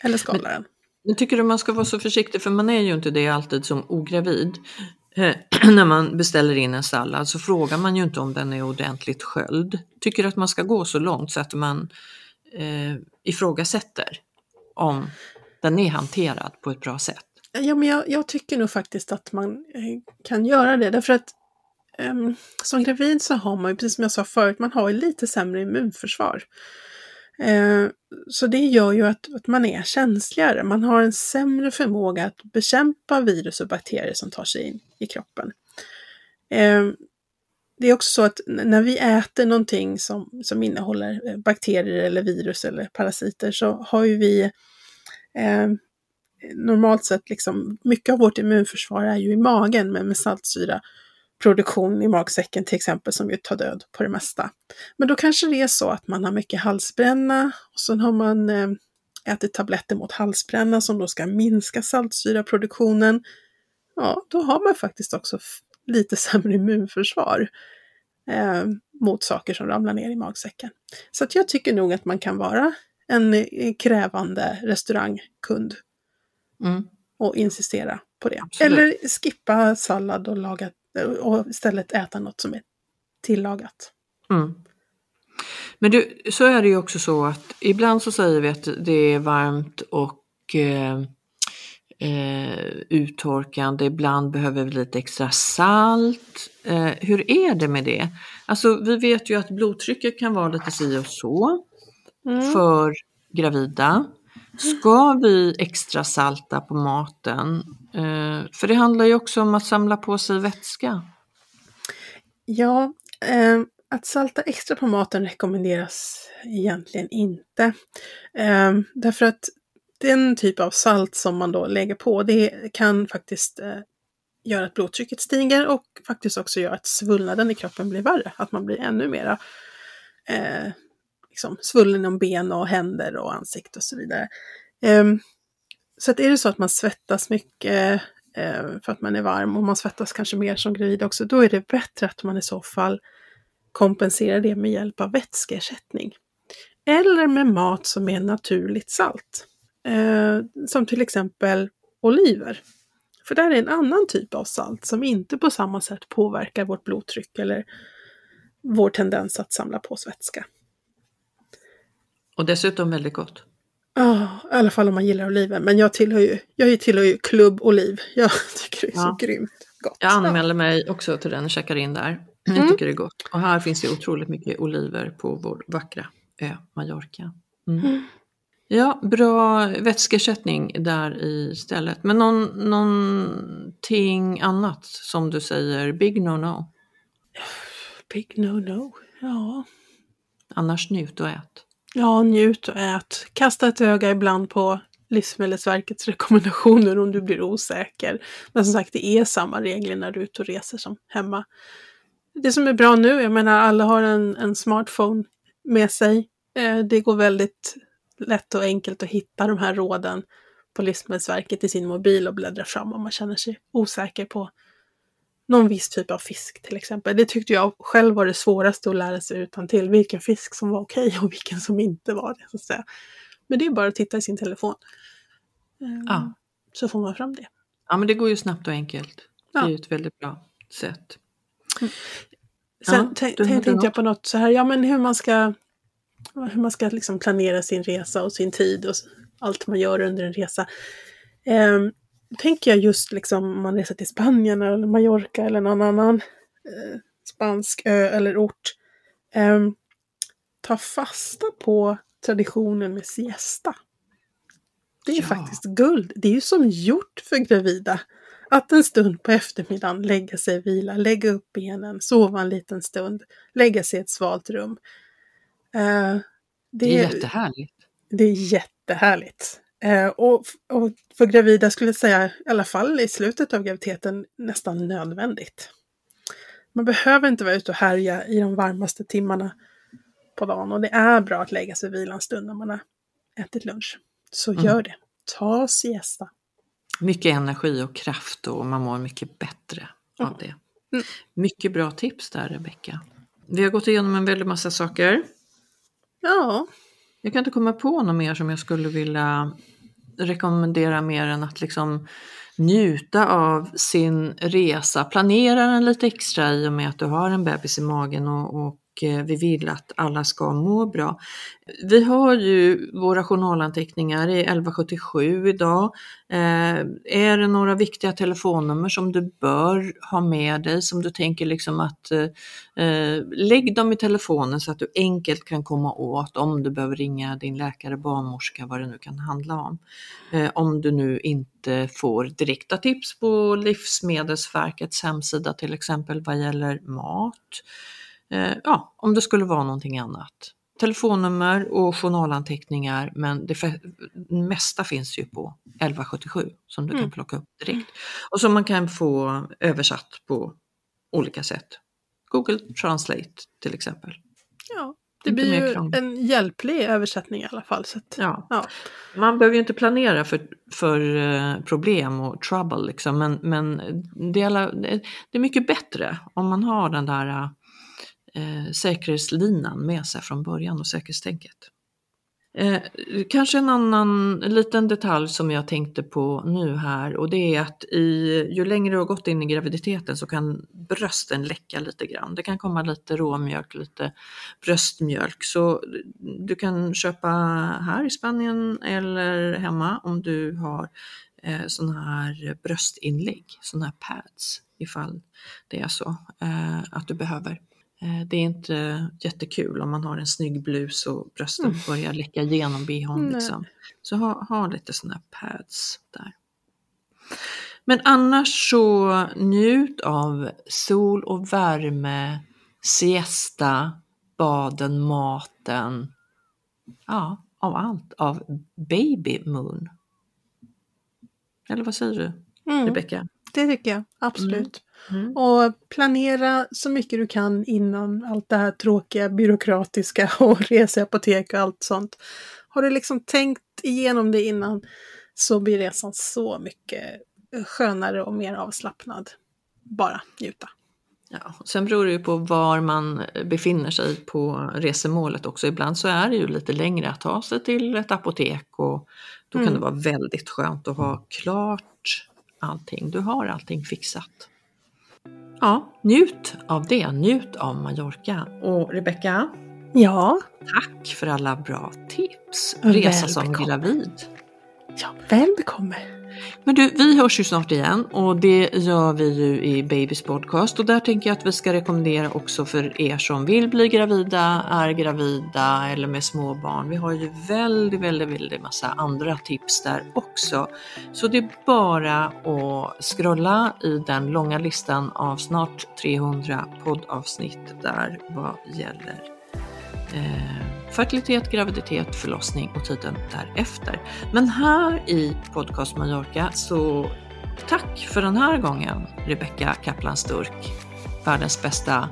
Eller skalar den. Men tycker du man ska vara så försiktig, för man är ju inte det alltid som ogravid. Eh, (clears throat) när man beställer in en sallad så frågar man ju inte om den är ordentligt sköljd. Tycker att man ska gå så långt så att man eh, ifrågasätter om den är hanterad på ett bra sätt. Ja, men jag, jag tycker nog faktiskt att man eh, kan göra det därför att um, som gravid så har man ju, precis som jag sa förut, man har ju lite sämre immunförsvar. Eh, så det gör ju att, att, man är känsligare. Man har en sämre förmåga att bekämpa virus och bakterier som tar sig in i kroppen. Eh, det är också så att när vi äter någonting som, som innehåller eh, bakterier eller virus eller parasiter så har ju vi eh, normalt sett liksom, mycket av vårt immunförsvar är ju i magen med, med saltsyra produktion i magsäcken till exempel som ju tar död på det mesta. Men då kanske det är så att man har mycket halsbränna och sen har man eh, ätit tabletter mot halsbränna som då ska minska saltsyraproduktionen. Ja, då har man faktiskt också lite (laughs) sämre immunförsvar eh, mot saker som ramlar ner i magsäcken. Så att jag tycker nog att man kan vara en eh, krävande restaurangkund mm. och insistera på det. Absolut. Eller skippa sallad och, laga, och istället äta något som är tillagat. Mm. Men du, så är det ju också så att ibland så säger vi att det är varmt och eh, eh, uttorkande, ibland behöver vi lite extra salt. Eh, hur är det med det? Alltså vi vet ju att blodtrycket kan vara lite si och så mm. för gravida. Ska vi extra salta på maten? Eh, för det handlar ju också om att samla på sig vätska. Ja, eh, att salta extra på maten rekommenderas egentligen inte. Eh, därför att den typ av salt som man då lägger på, det kan faktiskt eh, göra att blodtrycket stiger och faktiskt också göra att svullnaden i kroppen blir värre. Att man blir ännu mera eh, liksom, svullen om ben och händer och ansikte och så vidare. Eh, så att är det så att man svettas mycket eh, för att man är varm och man svettas kanske mer som gravid också, då är det bättre att man i så fall kompenserar det med hjälp av vätskeersättning. eller med mat som är naturligt salt. Eh, som till exempel oliver. För där är en annan typ av salt som inte på samma sätt påverkar vårt blodtryck eller vår tendens att samla på oss vätska. Och dessutom väldigt gott. Ja, i alla fall om man gillar oliver. Men jag tillhör ju, jag tillhör ju klubb oliv. (laughs) Jag tycker det är Ja. så grymt gott. Jag anmäler mig också till den och checkar in där. Jag Mm. tycker det är gott. Och här finns det otroligt mycket oliver på vår vackra ö Mallorca. Mm. Mm. Ja, bra vätskeersättning där istället. Men någon, någonting annat som du säger, big no-no. Big no-no. Ja. Annars njut och ät ja, njut och ät. Kasta ett öga ibland på Livsmedelsverkets rekommendationer om du blir osäker. Men som sagt, det är samma regler när du är ute och reser som hemma. Det som är bra nu, jag menar alla har en, en smartphone med sig. Eh, det går väldigt lätt och enkelt att hitta de här råden på Livsmedelsverket i sin mobil och bläddra fram om man känner sig osäker på någon viss typ av fisk till exempel. Det tyckte jag själv var det svåraste att lära sig utan till vilken fisk som var okej och vilken som inte var det. Så att säga. Men det är bara att titta i sin telefon. Eh, Ja. Så får man fram det. Ja, men det går ju snabbt och enkelt. Det är Ja. ju ett väldigt bra sätt. Sen Ja, tänkte jag på något så här, ja men hur man ska, hur man ska liksom planera sin resa och sin tid och allt man gör under en resa. Ehm, tänker jag just liksom om man reser till Spanien eller Mallorca eller någon annan eh, spansk ö eller ort. Ehm, ta fasta på traditionen med siesta. Det är Ja. faktiskt guld. Det är ju som gjort för gravida. Att en stund på eftermiddagen lägga sig, vila, lägga upp benen, sova en liten stund, lägga sig i ett svalt rum. Eh, Det är jättehärligt. det är jättehärligt. Eh, och, och för gravida skulle jag säga, i alla fall i slutet av graviditeten, nästan nödvändigt. Man behöver inte vara ute och härja i de varmaste timmarna på dagen och det är bra att lägga sig och vila en stund när man har ätit lunch. Så Mm. gör det. Ta siesta. Mycket energi och kraft och man mår mycket bättre av det. Mm. Mycket bra tips där Rebecka. Vi har gått igenom en väldig massa saker. Ja, jag kan inte komma på något mer som jag skulle vilja rekommendera mer än att liksom njuta av sin resa. Planera den lite extra i och med att du har en bebis i magen och, och Eh, vi vill att alla ska må bra. Vi har ju våra journalanteckningar i 1177 idag. Eh, är det några viktiga telefonnummer som du bör ha med dig som du tänker liksom att eh, lägg dem i telefonen så att du enkelt kan komma åt om du behöver ringa din läkare, barnmorska, vad det nu kan handla om. Om du nu inte får direkta tips på Livsmedelsverkets hemsida till exempel vad gäller mat. Eh, ja, om det skulle vara någonting annat. Telefonnummer och journalanteckningar men det mesta finns ju på 1177 som du Mm. kan plocka upp direkt. Och som man kan få översatt på olika sätt. Google Translate till exempel. ja. det Inte blir ju en hjälplig översättning i alla fall. Så att, Ja. ja. Man behöver ju inte planera för, för eh, problem och trouble liksom, men, men det, är alla, det är mycket bättre om man har den där eh, säkerhetslinan med sig från början och säkerhetstänket. Eh, kanske en annan liten detalj som jag tänkte på nu här och det är att i, ju längre du har gått in i graviditeten så kan brösten läcka lite grann. Det kan komma lite råmjölk, lite bröstmjölk. Så du kan köpa här i Spanien eller hemma om du har eh, sådana här bröstinlägg, sådana här pads ifall det är så eh, att du behöver. Eh, Det är inte jättekul om man har en snygg blus och brösten Mm. börjar läcka igenom bhn. Liksom. Så ha, ha lite sådana pads där. Men annars så njut av sol och värme, siesta, baden, maten. Ja, av allt. Av baby moon. Eller vad säger du, Mm, Rebecka? det tycker jag, absolut. Mm. Och planera så mycket du kan innan allt det här tråkiga byråkratiska (laughs) och resa i apotek och allt sånt. Har du liksom tänkt igenom det innan så blir resan så mycket skönare och mer avslappnad. Bara njuta. Ja, sen beror det ju på var man befinner sig på resemålet också. Ibland så är det ju lite längre att ta sig till ett apotek och då kan det vara väldigt skönt att ha klart allting. Du har allting fixat. Ja, njut av det. Njut av Mallorca. Och Rebecka, Ja, tack för alla bra tips. Resa som Välbekomme. gravid. ja väl bekomme. Men du, vi hörs ju snart igen och det gör vi ju i Babys podcast och där tänker jag att vi ska rekommendera också för er som vill bli gravida, är gravida eller med små barn. Vi har ju väldigt, väldigt, väldigt massa andra tips där också. Så det är bara att scrolla i den långa listan av snart 300 poddavsnitt där vad gäller eh, fertilitet, graviditet, förlossning och tiden därefter. Men här i Podcast Mallorca så tack för den här gången Rebecca Kaplan Sturk, världens bästa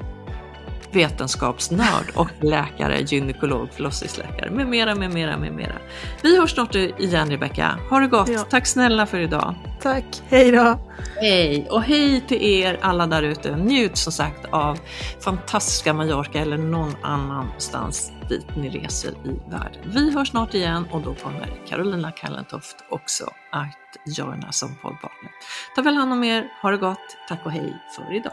vetenskapsnörd och läkare, gynekolog, förlossningsläkare med mera, med mera, med mera. Vi hörs snart igen Rebecka. Ha det gott. Ja. Tack snälla för idag. Tack, hej då. Hej och hej till er alla där ute. Njut som sagt av fantastiska Mallorca eller någon annanstans dit ni reser i världen. Vi hörs snart igen och då kommer Carolina Kallentoft också att joina som poddpartner. Ta väl hand om er, ha det gott, tack och hej för idag.